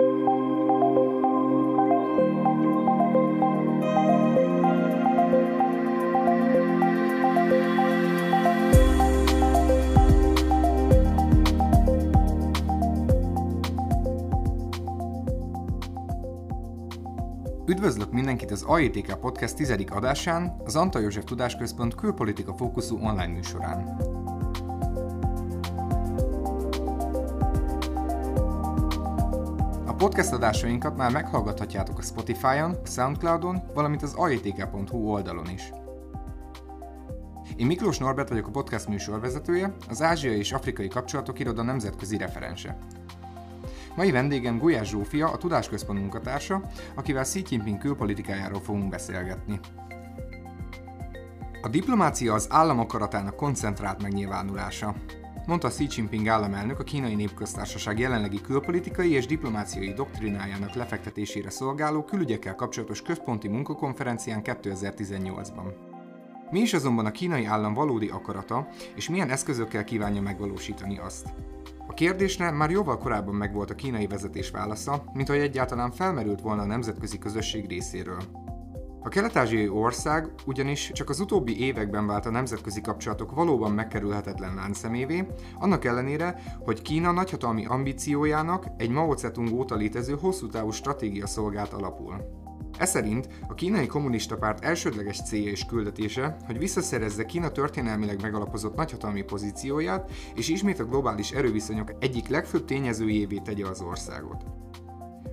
Üdvözlök mindenkit az AITK Podcast 10. adásán, az Antal József Tudásközpont külpolitika fókuszú online műsorán. Podcast adásainkat már meghallgathatjátok a Spotify-on, Soundcloud-on, valamint az aitk.hu oldalon is. Én Miklós Norbert vagyok a podcast műsorvezetője, az ázsiai és afrikai kapcsolatok iroda nemzetközi referense. Mai vendégem Gulyás Zsófia, a Tudásközpont munkatársa, akivel Xi Jinping külpolitikájáról fogunk beszélgetni. A diplomácia az állam akaratának koncentrált megnyilvánulása, mondta Xi Jinping államelnök a kínai népköztársaság jelenlegi külpolitikai és diplomáciai doktrinájának lefektetésére szolgáló külügyekkel kapcsolatos központi munkakonferencián 2018-ban. Mi is azonban a kínai állam valódi akarata, és milyen eszközökkel kívánja megvalósítani azt? A kérdésre már jóval korábban megvolt a kínai vezetés válasza, mint hogy egyáltalán felmerült volna a nemzetközi közösség részéről. A kelet-ázsiai ország ugyanis csak az utóbbi években vált a nemzetközi kapcsolatok valóban megkerülhetetlen láncszemévé, annak ellenére, hogy Kína nagyhatalmi ambíciójának egy Mao Zedong óta létező hosszú távú stratégia szolgált alapul. Ez szerint a kínai kommunista párt elsődleges célja és küldetése, hogy visszaszerezze Kína történelmileg megalapozott nagyhatalmi pozícióját, és ismét a globális erőviszonyok egyik legfőbb tényezőjévé tegye az országot.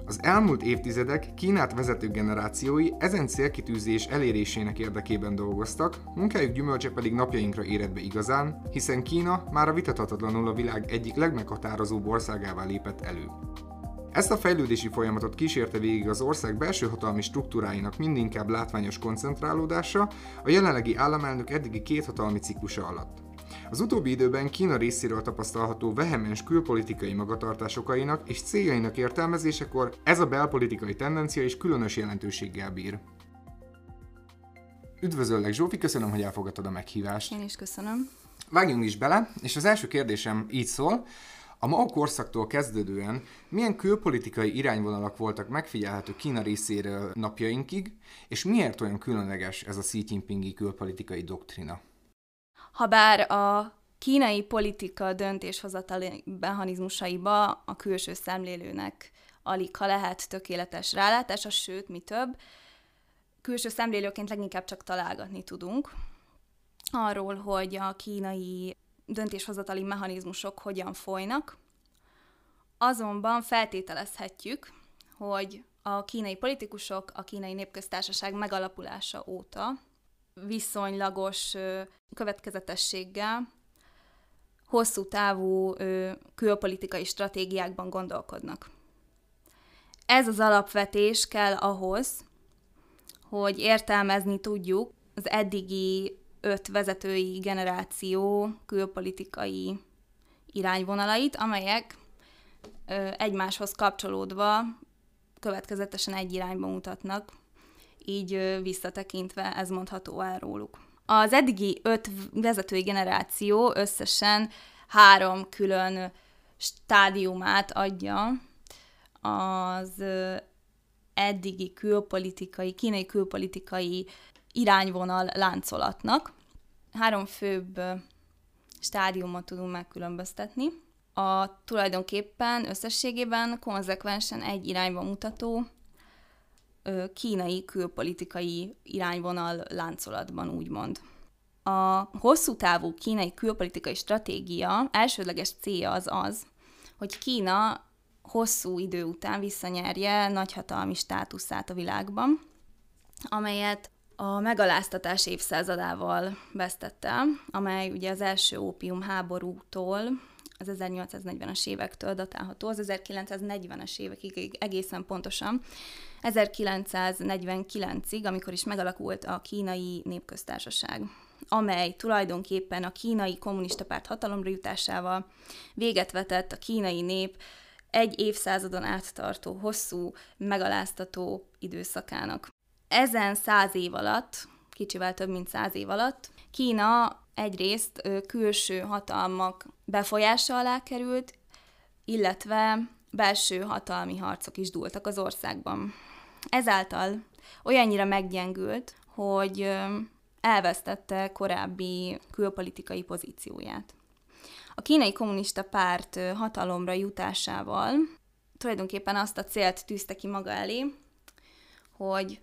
Az elmúlt évtizedek Kínát vezető generációi ezen célkitűzés elérésének érdekében dolgoztak, munkájuk gyümölcse pedig napjainkra éred be igazán, hiszen Kína már a vitathatatlanul a világ egyik legmeghatározóbb országává lépett elő. Ezt a fejlődési folyamatot kísérte végig az ország belső hatalmi struktúráinak mindinkább látványos koncentrálódása a jelenlegi államelnök eddigi két hatalmi ciklusa alatt. Az utóbbi időben Kína részéről tapasztalható vehemens külpolitikai magatartásokainak és céljainak értelmezésekor ez a belpolitikai tendencia is különös jelentőséggel bír. Üdvözöllek Zsófi, köszönöm, hogy elfogadtad a meghívást. Én is köszönöm. Vágjunk is bele, és az első kérdésem így szól. A Mao korszaktól kezdődően milyen külpolitikai irányvonalak voltak megfigyelhető Kína részéről napjainkig, és miért olyan különleges ez a Xi Jinpingi külpolitikai doktrina? Habár a kínai politika döntéshozatali mechanizmusaiba a külső szemlélőnek alig ha lehet tökéletes rálátása, sőt, mi több, külső szemlélőként leginkább csak találgatni tudunk arról, hogy a kínai döntéshozatali mechanizmusok hogyan folynak. Azonban feltételezhetjük, hogy a kínai politikusok a kínai népköztársaság megalapulása óta viszonylagos következetességgel hosszú távú külpolitikai stratégiákban gondolkodnak. Ez az alapvetés kell ahhoz, hogy értelmezni tudjuk az eddigi öt vezetői generáció külpolitikai irányvonalait, amelyek egymáshoz kapcsolódva következetesen egy irányba mutatnak, így visszatekintve ez mondható el róluk. Az eddigi öt vezetői generáció összesen három külön stádiumát adja az eddigi külpolitikai, kínai külpolitikai irányvonal láncolatnak. Három főbb stádiumot tudunk megkülönböztetni. A tulajdonképpen összességében konzekvensen egy irányba mutató kínai külpolitikai irányvonal láncolatban, úgymond. A hosszú távú kínai külpolitikai stratégia elsődleges célja az az, hogy Kína hosszú idő után visszanyerje nagyhatalmi státuszát a világban, amelyet a megaláztatás évszázadával vesztette, amely ugye az első ópium háborútól, az 1840-es évektől datálható, az 1940-es évekig egészen pontosan, 1949-ig, amikor is megalakult a kínai népköztársaság amely tulajdonképpen a kínai kommunista párt hatalomra jutásával véget vetett a kínai nép egy évszázadon áttartó, hosszú, megaláztató időszakának. Ezen száz év alatt, kicsivel több mint száz év alatt, Kína egyrészt külső hatalmak befolyása alá került, illetve belső hatalmi harcok is dúltak az országban. Ezáltal olyannyira meggyengült, hogy elvesztette korábbi külpolitikai pozícióját. A kínai kommunista párt hatalomra jutásával tulajdonképpen azt a célt tűzte ki maga elé, hogy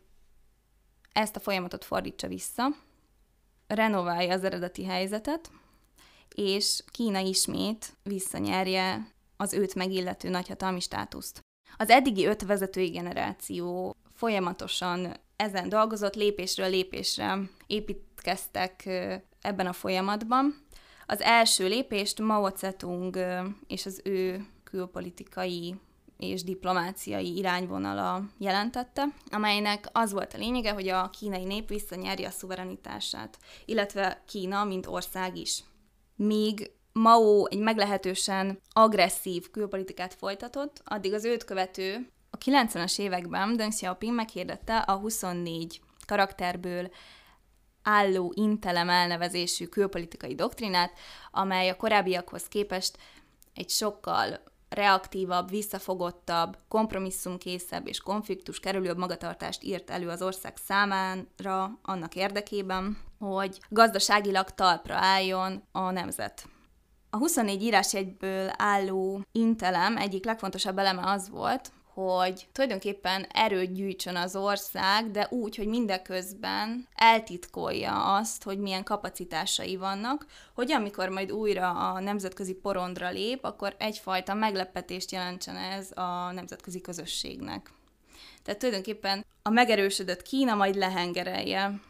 ezt a folyamatot fordítsa vissza, renoválja az eredeti helyzetet, és Kína ismét visszanyerje az őt megillető nagyhatalmi státuszt. Az eddigi öt vezetői generáció folyamatosan ezen dolgozott, lépésről lépésre építkeztek ebben a folyamatban. Az első lépést Mao Zedong és az ő külpolitikai és diplomáciai irányvonala jelentette, amelynek az volt a lényege, hogy a kínai nép visszanyerje a szuverenitását, illetve Kína, mint ország is. Míg Mao egy meglehetősen agresszív külpolitikát folytatott, addig az őt követő a 90-es években Deng Xiaoping meghirdette a 24 karakterből álló intelem elnevezésű külpolitikai doktrinát, amely a korábbiakhoz képest egy sokkal reaktívabb, visszafogottabb, kompromisszumkészebb és konfliktus kerülőbb magatartást írt elő az ország számára annak érdekében, hogy gazdaságilag talpra álljon a nemzet. A 24 írásjegyből álló intelem egyik legfontosabb eleme az volt, hogy tulajdonképpen erőt gyűjtsön az ország, de úgy, hogy mindeközben eltitkolja azt, hogy milyen kapacitásai vannak, hogy amikor majd újra a nemzetközi porondra lép, akkor egyfajta meglepetést jelentsen ez a nemzetközi közösségnek. Tehát tulajdonképpen a megerősödött Kína majd lehengerelje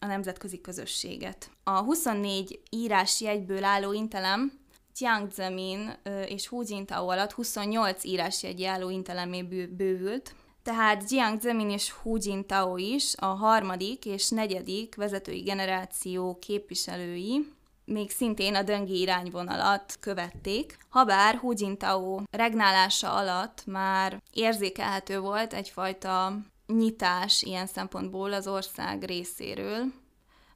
a nemzetközi közösséget. A 24 írási egyből álló intelem Jiang Zemin és Hu Jintao alatt 28 írásjegyi álló intelemé bővült, tehát Jiang Zemin és Hu Jintao is a harmadik és negyedik vezetői generáció képviselői, még szintén a döngi irányvonalat követték, habár Hu Jintao regnálása alatt már érzékelhető volt egyfajta nyitás ilyen szempontból az ország részéről,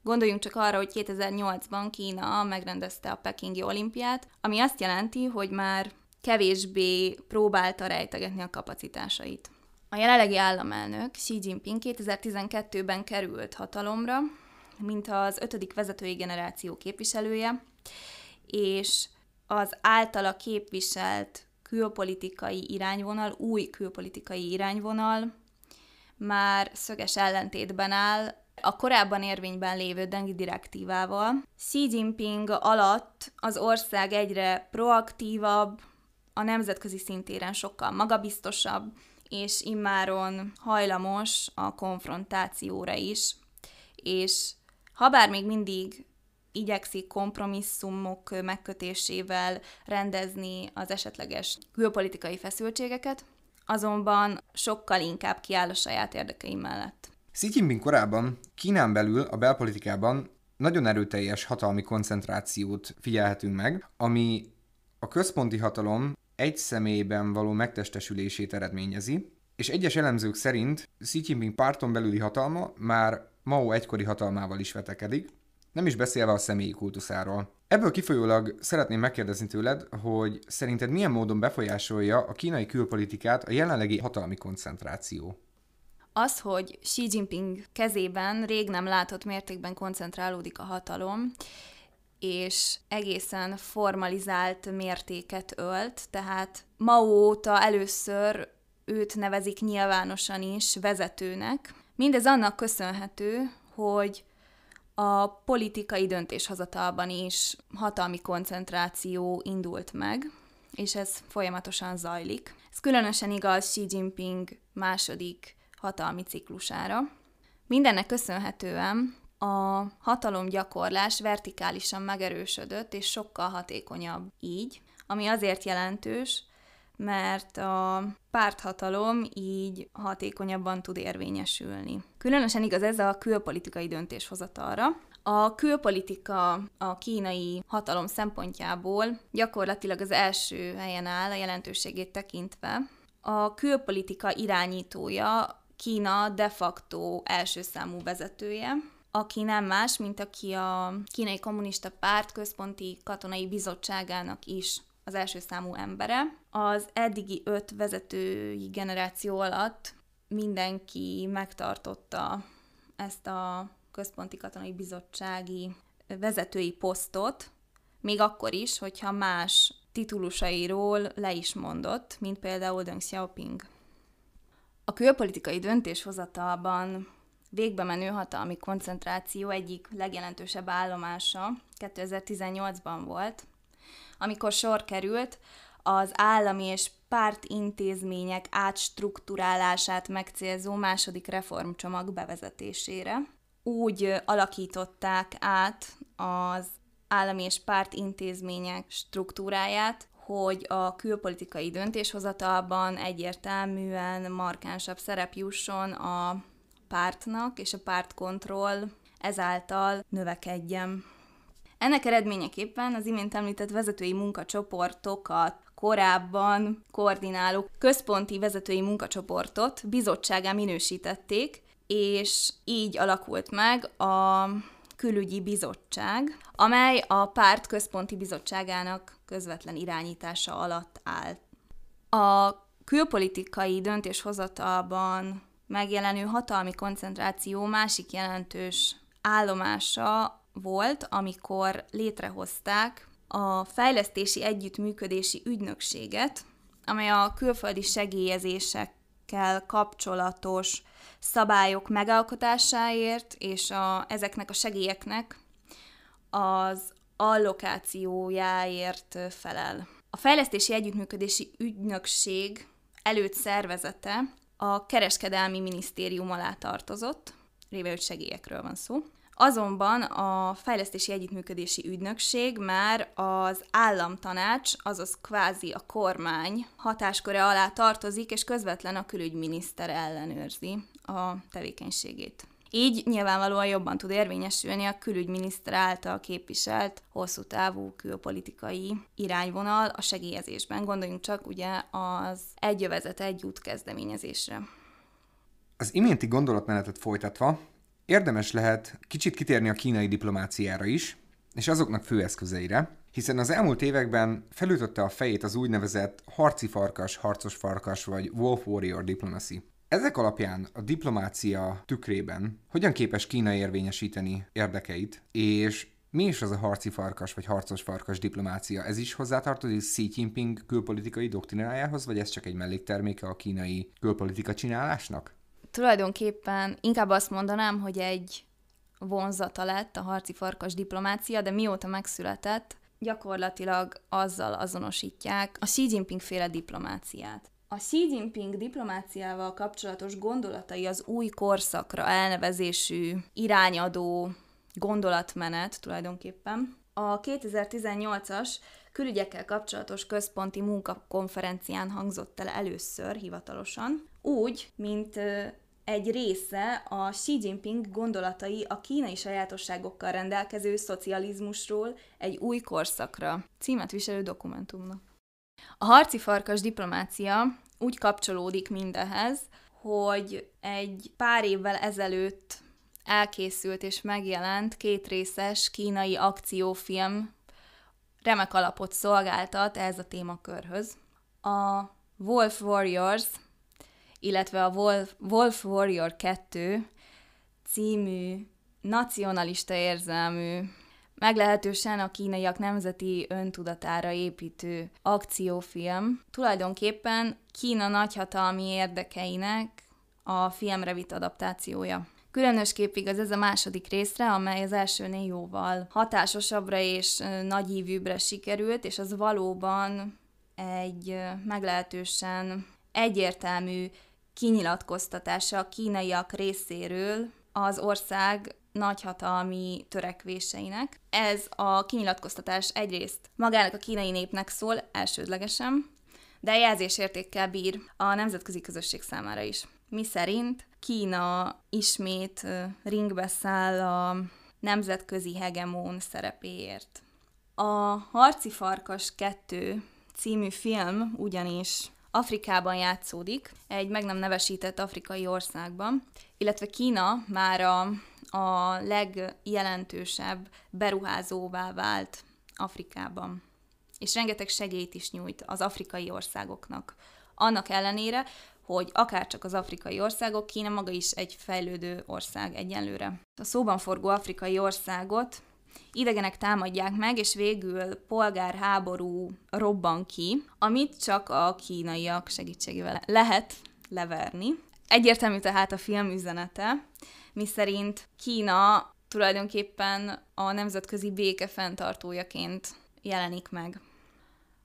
Gondoljunk csak arra, hogy 2008-ban Kína megrendezte a Pekingi olimpiát, ami azt jelenti, hogy már kevésbé próbálta rejtegetni a kapacitásait. A jelenlegi államelnök Xi Jinping 2012-ben került hatalomra, mint az ötödik vezetői generáció képviselője, és az általa képviselt külpolitikai irányvonal, új külpolitikai irányvonal már szöges ellentétben áll a korábban érvényben lévő dengi direktívával. Xi Jinping alatt az ország egyre proaktívabb, a nemzetközi szintéren sokkal magabiztosabb, és immáron hajlamos a konfrontációra is, és habár még mindig igyekszik kompromisszumok megkötésével rendezni az esetleges külpolitikai feszültségeket, azonban sokkal inkább kiáll a saját érdekei mellett. Xi Jinping korábban Kínán belül a belpolitikában nagyon erőteljes hatalmi koncentrációt figyelhetünk meg, ami a központi hatalom egy személyben való megtestesülését eredményezi, és egyes elemzők szerint Xi Jinping párton belüli hatalma már Mao egykori hatalmával is vetekedik, nem is beszélve a személyi kultuszáról. Ebből kifolyólag szeretném megkérdezni tőled, hogy szerinted milyen módon befolyásolja a kínai külpolitikát a jelenlegi hatalmi koncentráció? Az, hogy Xi Jinping kezében rég nem látott mértékben koncentrálódik a hatalom, és egészen formalizált mértéket ölt, tehát Mao óta először őt nevezik nyilvánosan is vezetőnek. Mindez annak köszönhető, hogy a politikai döntéshozatalban is hatalmi koncentráció indult meg, és ez folyamatosan zajlik. Ez különösen igaz Xi Jinping második hatalmi ciklusára. Mindennek köszönhetően a hatalomgyakorlás vertikálisan megerősödött, és sokkal hatékonyabb így, ami azért jelentős, mert a párthatalom így hatékonyabban tud érvényesülni. Különösen igaz ez a külpolitikai döntéshozatalra. A külpolitika a kínai hatalom szempontjából gyakorlatilag az első helyen áll a jelentőségét tekintve. A külpolitika irányítója Kína de facto első számú vezetője, aki nem más, mint aki a kínai kommunista párt központi katonai bizottságának is az első számú embere. Az eddigi öt vezetői generáció alatt mindenki megtartotta ezt a központi katonai bizottsági vezetői posztot, még akkor is, hogyha más titulusairól le is mondott, mint például Deng Xiaoping. A külpolitikai döntéshozatalban végbe menő hatalmi koncentráció egyik legjelentősebb állomása 2018-ban volt, amikor sor került az állami és pártintézmények átstruktúrálását megcélzó második reformcsomag bevezetésére. Úgy alakították át az állami és pártintézmények struktúráját, hogy a külpolitikai döntéshozatalban egyértelműen markánsabb szerep jusson a pártnak, és a pártkontroll ezáltal növekedjen. Ennek eredményeképpen az imént említett vezetői munkacsoportokat korábban koordináló központi vezetői munkacsoportot bizottságá minősítették, és így alakult meg a külügyi bizottság, amely a párt központi bizottságának közvetlen irányítása alatt áll. A külpolitikai döntéshozatalban megjelenő hatalmi koncentráció másik jelentős állomása volt, amikor létrehozták a fejlesztési együttműködési ügynökséget, amely a külföldi segélyezésekkel kapcsolatos szabályok megalkotásáért és a, ezeknek a segélyeknek az allokációjáért felel. A fejlesztési együttműködési ügynökség előtt szervezete a kereskedelmi minisztérium alá tartozott, révő segélyekről van szó. Azonban a Fejlesztési Együttműködési Ügynökség már az államtanács, azaz kvázi a kormány hatásköre alá tartozik, és közvetlen a külügyminiszter ellenőrzi a tevékenységét. Így nyilvánvalóan jobban tud érvényesülni a külügyminiszter által képviselt hosszú távú külpolitikai irányvonal a segélyezésben. Gondoljunk csak ugye az egyövezet egy út kezdeményezésre. Az iménti gondolatmenetet folytatva érdemes lehet kicsit kitérni a kínai diplomáciára is, és azoknak főeszközeire, hiszen az elmúlt években felütötte a fejét az úgynevezett harci farkas, harcos farkas vagy wolf warrior diplomacy. Ezek alapján a diplomácia tükrében hogyan képes Kína érvényesíteni érdekeit, és mi is az a harci farkas vagy harcos farkas diplomácia? Ez is hozzátartozik Xi Jinping külpolitikai doktrinájához, vagy ez csak egy mellékterméke a kínai külpolitika csinálásnak? Tulajdonképpen inkább azt mondanám, hogy egy vonzata lett a harci farkas diplomácia, de mióta megszületett, gyakorlatilag azzal azonosítják a Xi Jinping féle diplomáciát. A Xi Jinping diplomáciával kapcsolatos gondolatai az új korszakra elnevezésű irányadó gondolatmenet tulajdonképpen. A 2018-as külügyekkel kapcsolatos központi munkakonferencián hangzott el először hivatalosan, úgy, mint egy része a Xi Jinping gondolatai a kínai sajátosságokkal rendelkező szocializmusról egy új korszakra címet viselő dokumentumnak. A harci farkas diplomácia úgy kapcsolódik mindehez, hogy egy pár évvel ezelőtt elkészült és megjelent kétrészes kínai akciófilm remek alapot szolgáltat ez a témakörhöz. A Wolf Warriors, illetve a Wolf, Wolf Warrior 2 című nacionalista érzelmű meglehetősen a kínaiak nemzeti öntudatára építő akciófilm tulajdonképpen Kína nagyhatalmi érdekeinek a filmre vitt adaptációja. Különösképp igaz ez a második részre, amely az elsőnél jóval hatásosabbra és nagyívűbbre sikerült, és az valóban egy meglehetősen egyértelmű kinyilatkoztatása a kínaiak részéről az ország nagyhatalmi törekvéseinek. Ez a kinyilatkoztatás egyrészt magának a kínai népnek szól elsődlegesen, de jelzésértékkel bír a nemzetközi közösség számára is. Mi szerint Kína ismét ringbe száll a nemzetközi hegemón szerepéért. A Harci Farkas 2 című film ugyanis Afrikában játszódik, egy meg nem nevesített afrikai országban, illetve Kína már a a legjelentősebb beruházóvá vált Afrikában. és rengeteg segélyt is nyújt az afrikai országoknak. Annak ellenére, hogy akárcsak az afrikai országok, Kína maga is egy fejlődő ország egyenlőre. A szóban forgó afrikai országot idegenek támadják meg, és végül polgárháború robban ki, amit csak a kínaiak segítségével lehet leverni. Egyértelmű tehát a film üzenete, miszerint Kína tulajdonképpen a nemzetközi béke fenntartójaként jelenik meg.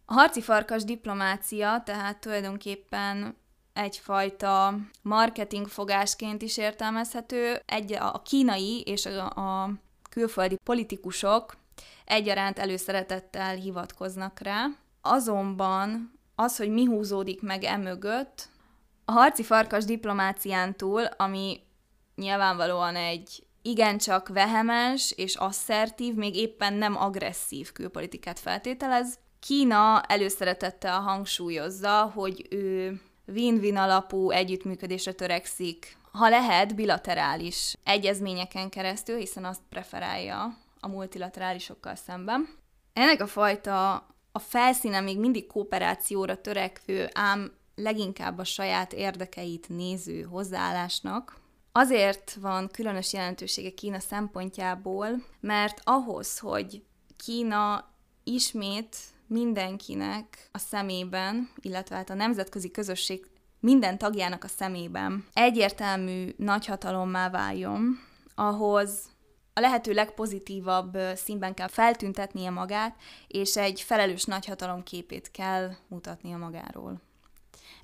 A harci farkas diplomácia tehát tulajdonképpen egyfajta marketing fogásként is értelmezhető. Egy, a kínai és a, a külföldi politikusok egyaránt előszeretettel hivatkoznak rá. Azonban az, hogy mi húzódik meg emögött, a harci farkas diplomácián túl, ami nyilvánvalóan egy igencsak vehemens és asszertív, még éppen nem agresszív külpolitikát feltételez, Kína előszeretettel hangsúlyozza, hogy ő win-win alapú együttműködésre törekszik, ha lehet, bilaterális egyezményeken keresztül, hiszen azt preferálja a multilaterálisokkal szemben. Ennek a fajta a felszínen még mindig kooperációra törekvő, ám leginkább a saját érdekeit néző hozzáállásnak, azért van különös jelentősége Kína szempontjából, mert ahhoz, hogy Kína ismét mindenkinek a szemében, illetve hát a nemzetközi közösség minden tagjának a szemében egyértelmű nagyhatalommá váljon, ahhoz a lehető legpozitívabb színben kell feltüntetnie magát, és egy felelős nagyhatalom képét kell mutatnia magáról.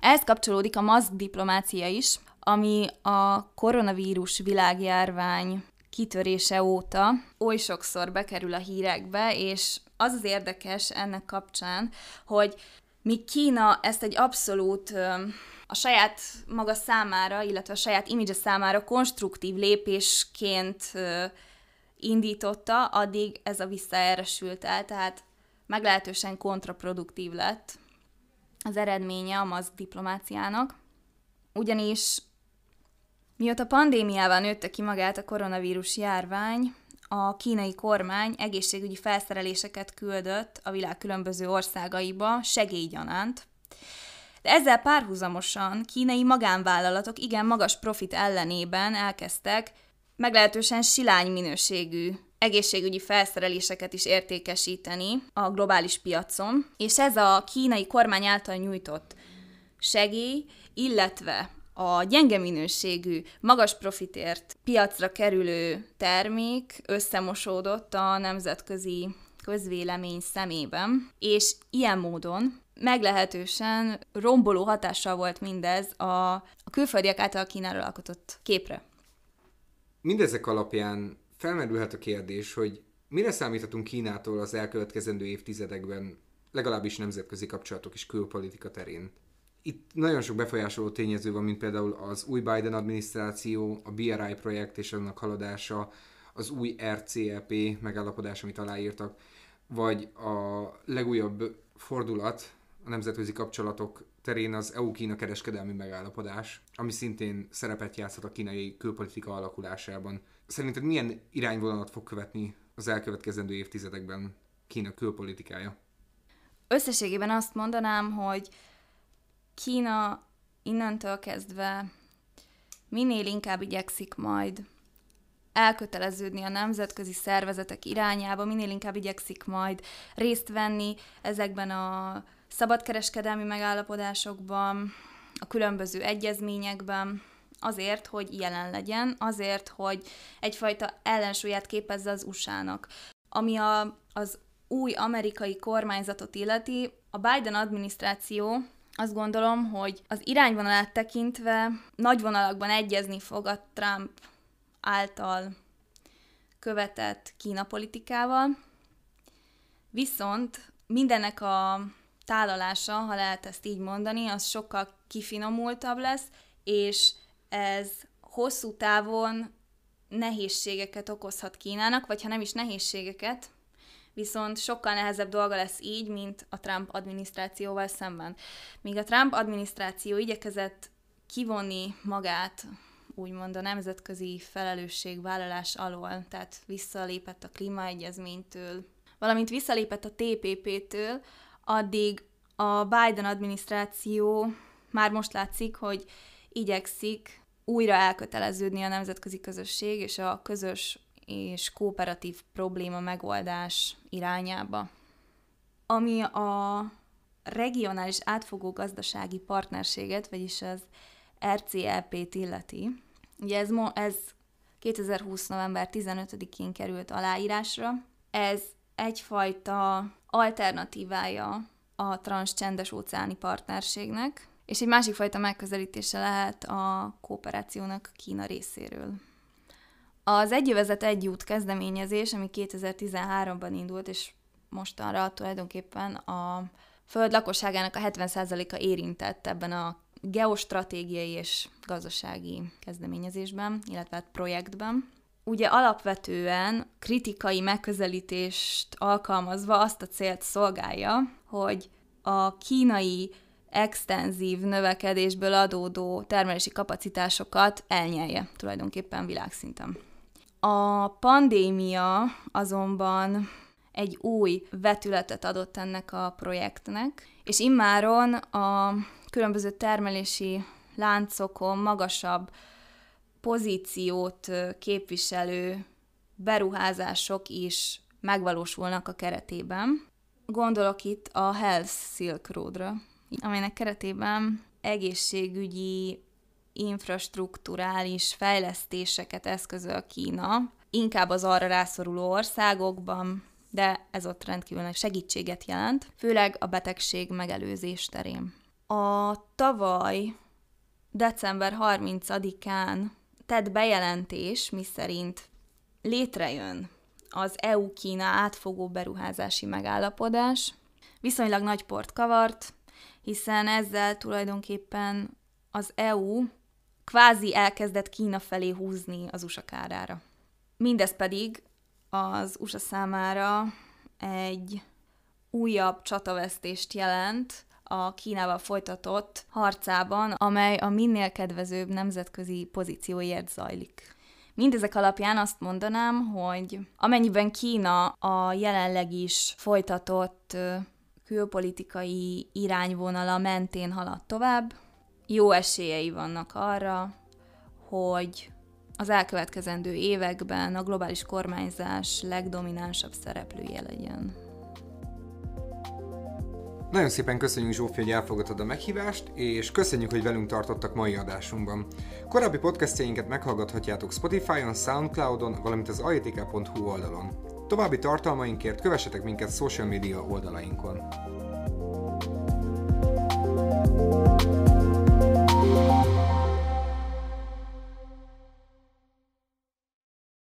Ehhez kapcsolódik a maszk diplomácia is, ami a koronavírus világjárvány kitörése óta oly sokszor bekerül a hírekbe, és az az érdekes ennek kapcsán, hogy mi Kína ezt egy abszolút a saját maga számára, illetve a saját imidzse számára konstruktív lépésként indította, addig ez a visszaeresült el, tehát meglehetősen kontraproduktív lett az eredménye a maszk diplomáciának. Ugyanis mióta pandémiával nőtte ki magát a koronavírus járvány, a kínai kormány egészségügyi felszereléseket küldött a világ különböző országaiba segélygyanánt, de ezzel párhuzamosan kínai magánvállalatok igen magas profit ellenében elkezdtek meglehetősen silány minőségű egészségügyi felszereléseket is értékesíteni a globális piacon, és ez a kínai kormány által nyújtott segély, illetve a gyenge minőségű, magas profitért piacra kerülő termék összemosódott a nemzetközi közvélemény szemében, és ilyen módon meglehetősen romboló hatással volt mindez a, a külföldiek által Kínáról alkotott képre. Mindezek alapján felmerülhet a kérdés, hogy mire számíthatunk Kínától az elkövetkezendő évtizedekben, legalábbis nemzetközi kapcsolatok és külpolitika terén? Itt nagyon sok befolyásoló tényező van, mint például az új Biden adminisztráció, a BRI projekt és annak haladása, az új RCEP megállapodás, amit aláírtak, vagy a legújabb fordulat a nemzetközi kapcsolatok terén az EU-Kína kereskedelmi megállapodás, ami szintén szerepet játszhat a kínai külpolitika alakulásában. Szerinted milyen irányvonalat fog követni az elkövetkezendő évtizedekben Kína külpolitikája? Összességében azt mondanám, hogy Kína innentől kezdve minél inkább igyekszik majd elköteleződni a nemzetközi szervezetek irányába, minél inkább igyekszik majd részt venni ezekben a szabadkereskedelmi megállapodásokban, a különböző egyezményekben, azért, hogy jelen legyen, azért, hogy egyfajta ellensúlyát képezze az USA-nak. Ami a, az új amerikai kormányzatot illeti, a Biden adminisztráció azt gondolom, hogy az irányvonalát tekintve nagy vonalakban egyezni fog a Trump által követett Kína politikával, viszont mindennek a tálalása, ha lehet ezt így mondani, az sokkal kifinomultabb lesz, és ez hosszú távon nehézségeket okozhat Kínának, vagy ha nem is nehézségeket, viszont sokkal nehezebb dolga lesz így, mint a Trump adminisztrációval szemben. Míg a Trump adminisztráció igyekezett kivonni magát úgymond a nemzetközi felelősségvállalás alól, tehát visszalépett a klímaegyezménytől, valamint visszalépett a TPP-től, addig a Biden adminisztráció már most látszik, hogy igyekszik újra elköteleződni a nemzetközi közösség és a közös és kooperatív probléma megoldás irányába. Ami a regionális átfogó gazdasági partnerséget, vagyis az RCLP-t illeti, ugye ez, ez 2020. november 15-én került aláírásra. Ez egyfajta alternatívája a transcsendes óceáni partnerségnek, és egy másik fajta megközelítése lehet a kooperációnak Kína részéről. Az Egyövezet egy út kezdeményezés, ami 2013-ban indult, és mostanra tulajdonképpen a föld lakosságának a 70%-a érintett ebben a geostratégiai és gazdasági kezdeményezésben, illetve hát projektben. Ugye alapvetően kritikai megközelítést alkalmazva azt a célt szolgálja, hogy a kínai extenzív növekedésből adódó termelési kapacitásokat elnyelje tulajdonképpen világszinten. A pandémia azonban egy új vetületet adott ennek a projektnek, és immáron a különböző termelési láncokon magasabb pozíciót képviselő beruházások is megvalósulnak a keretében. Gondolok itt a Health Silk Roadra, amelynek keretében egészségügyi infrastruktúrális fejlesztéseket eszközöl Kína, inkább az arra rászoruló országokban, de ez ott rendkívül nagy segítséget jelent, főleg a betegség megelőzés terén. A tavaly december 30-án tett bejelentés, miszerint létrejön az EU-Kína átfogó beruházási megállapodás, viszonylag nagy port kavart, hiszen ezzel tulajdonképpen az EU kvázi elkezdett Kína felé húzni az USA kárára. Mindez pedig az USA számára egy újabb csatavesztést jelent a Kínával folytatott harcában, amely a minél kedvezőbb nemzetközi pozícióért zajlik. Mindezek alapján azt mondanám, hogy amennyiben Kína a jelenleg is folytatott külpolitikai irányvonala mentén halad tovább, jó esélyei vannak arra, hogy az elkövetkezendő években a globális kormányzás legdominánsabb szereplője legyen. Nagyon szépen köszönjük Zsófi, hogy elfogadtad a meghívást, és köszönjük, hogy velünk tartottak mai adásunkban. Korábbi podcastjainket meghallgathatjátok Spotify-on, Soundcloud-on, valamint az aetika.hu oldalon. További tartalmainkért kövessetek minket social media oldalainkon.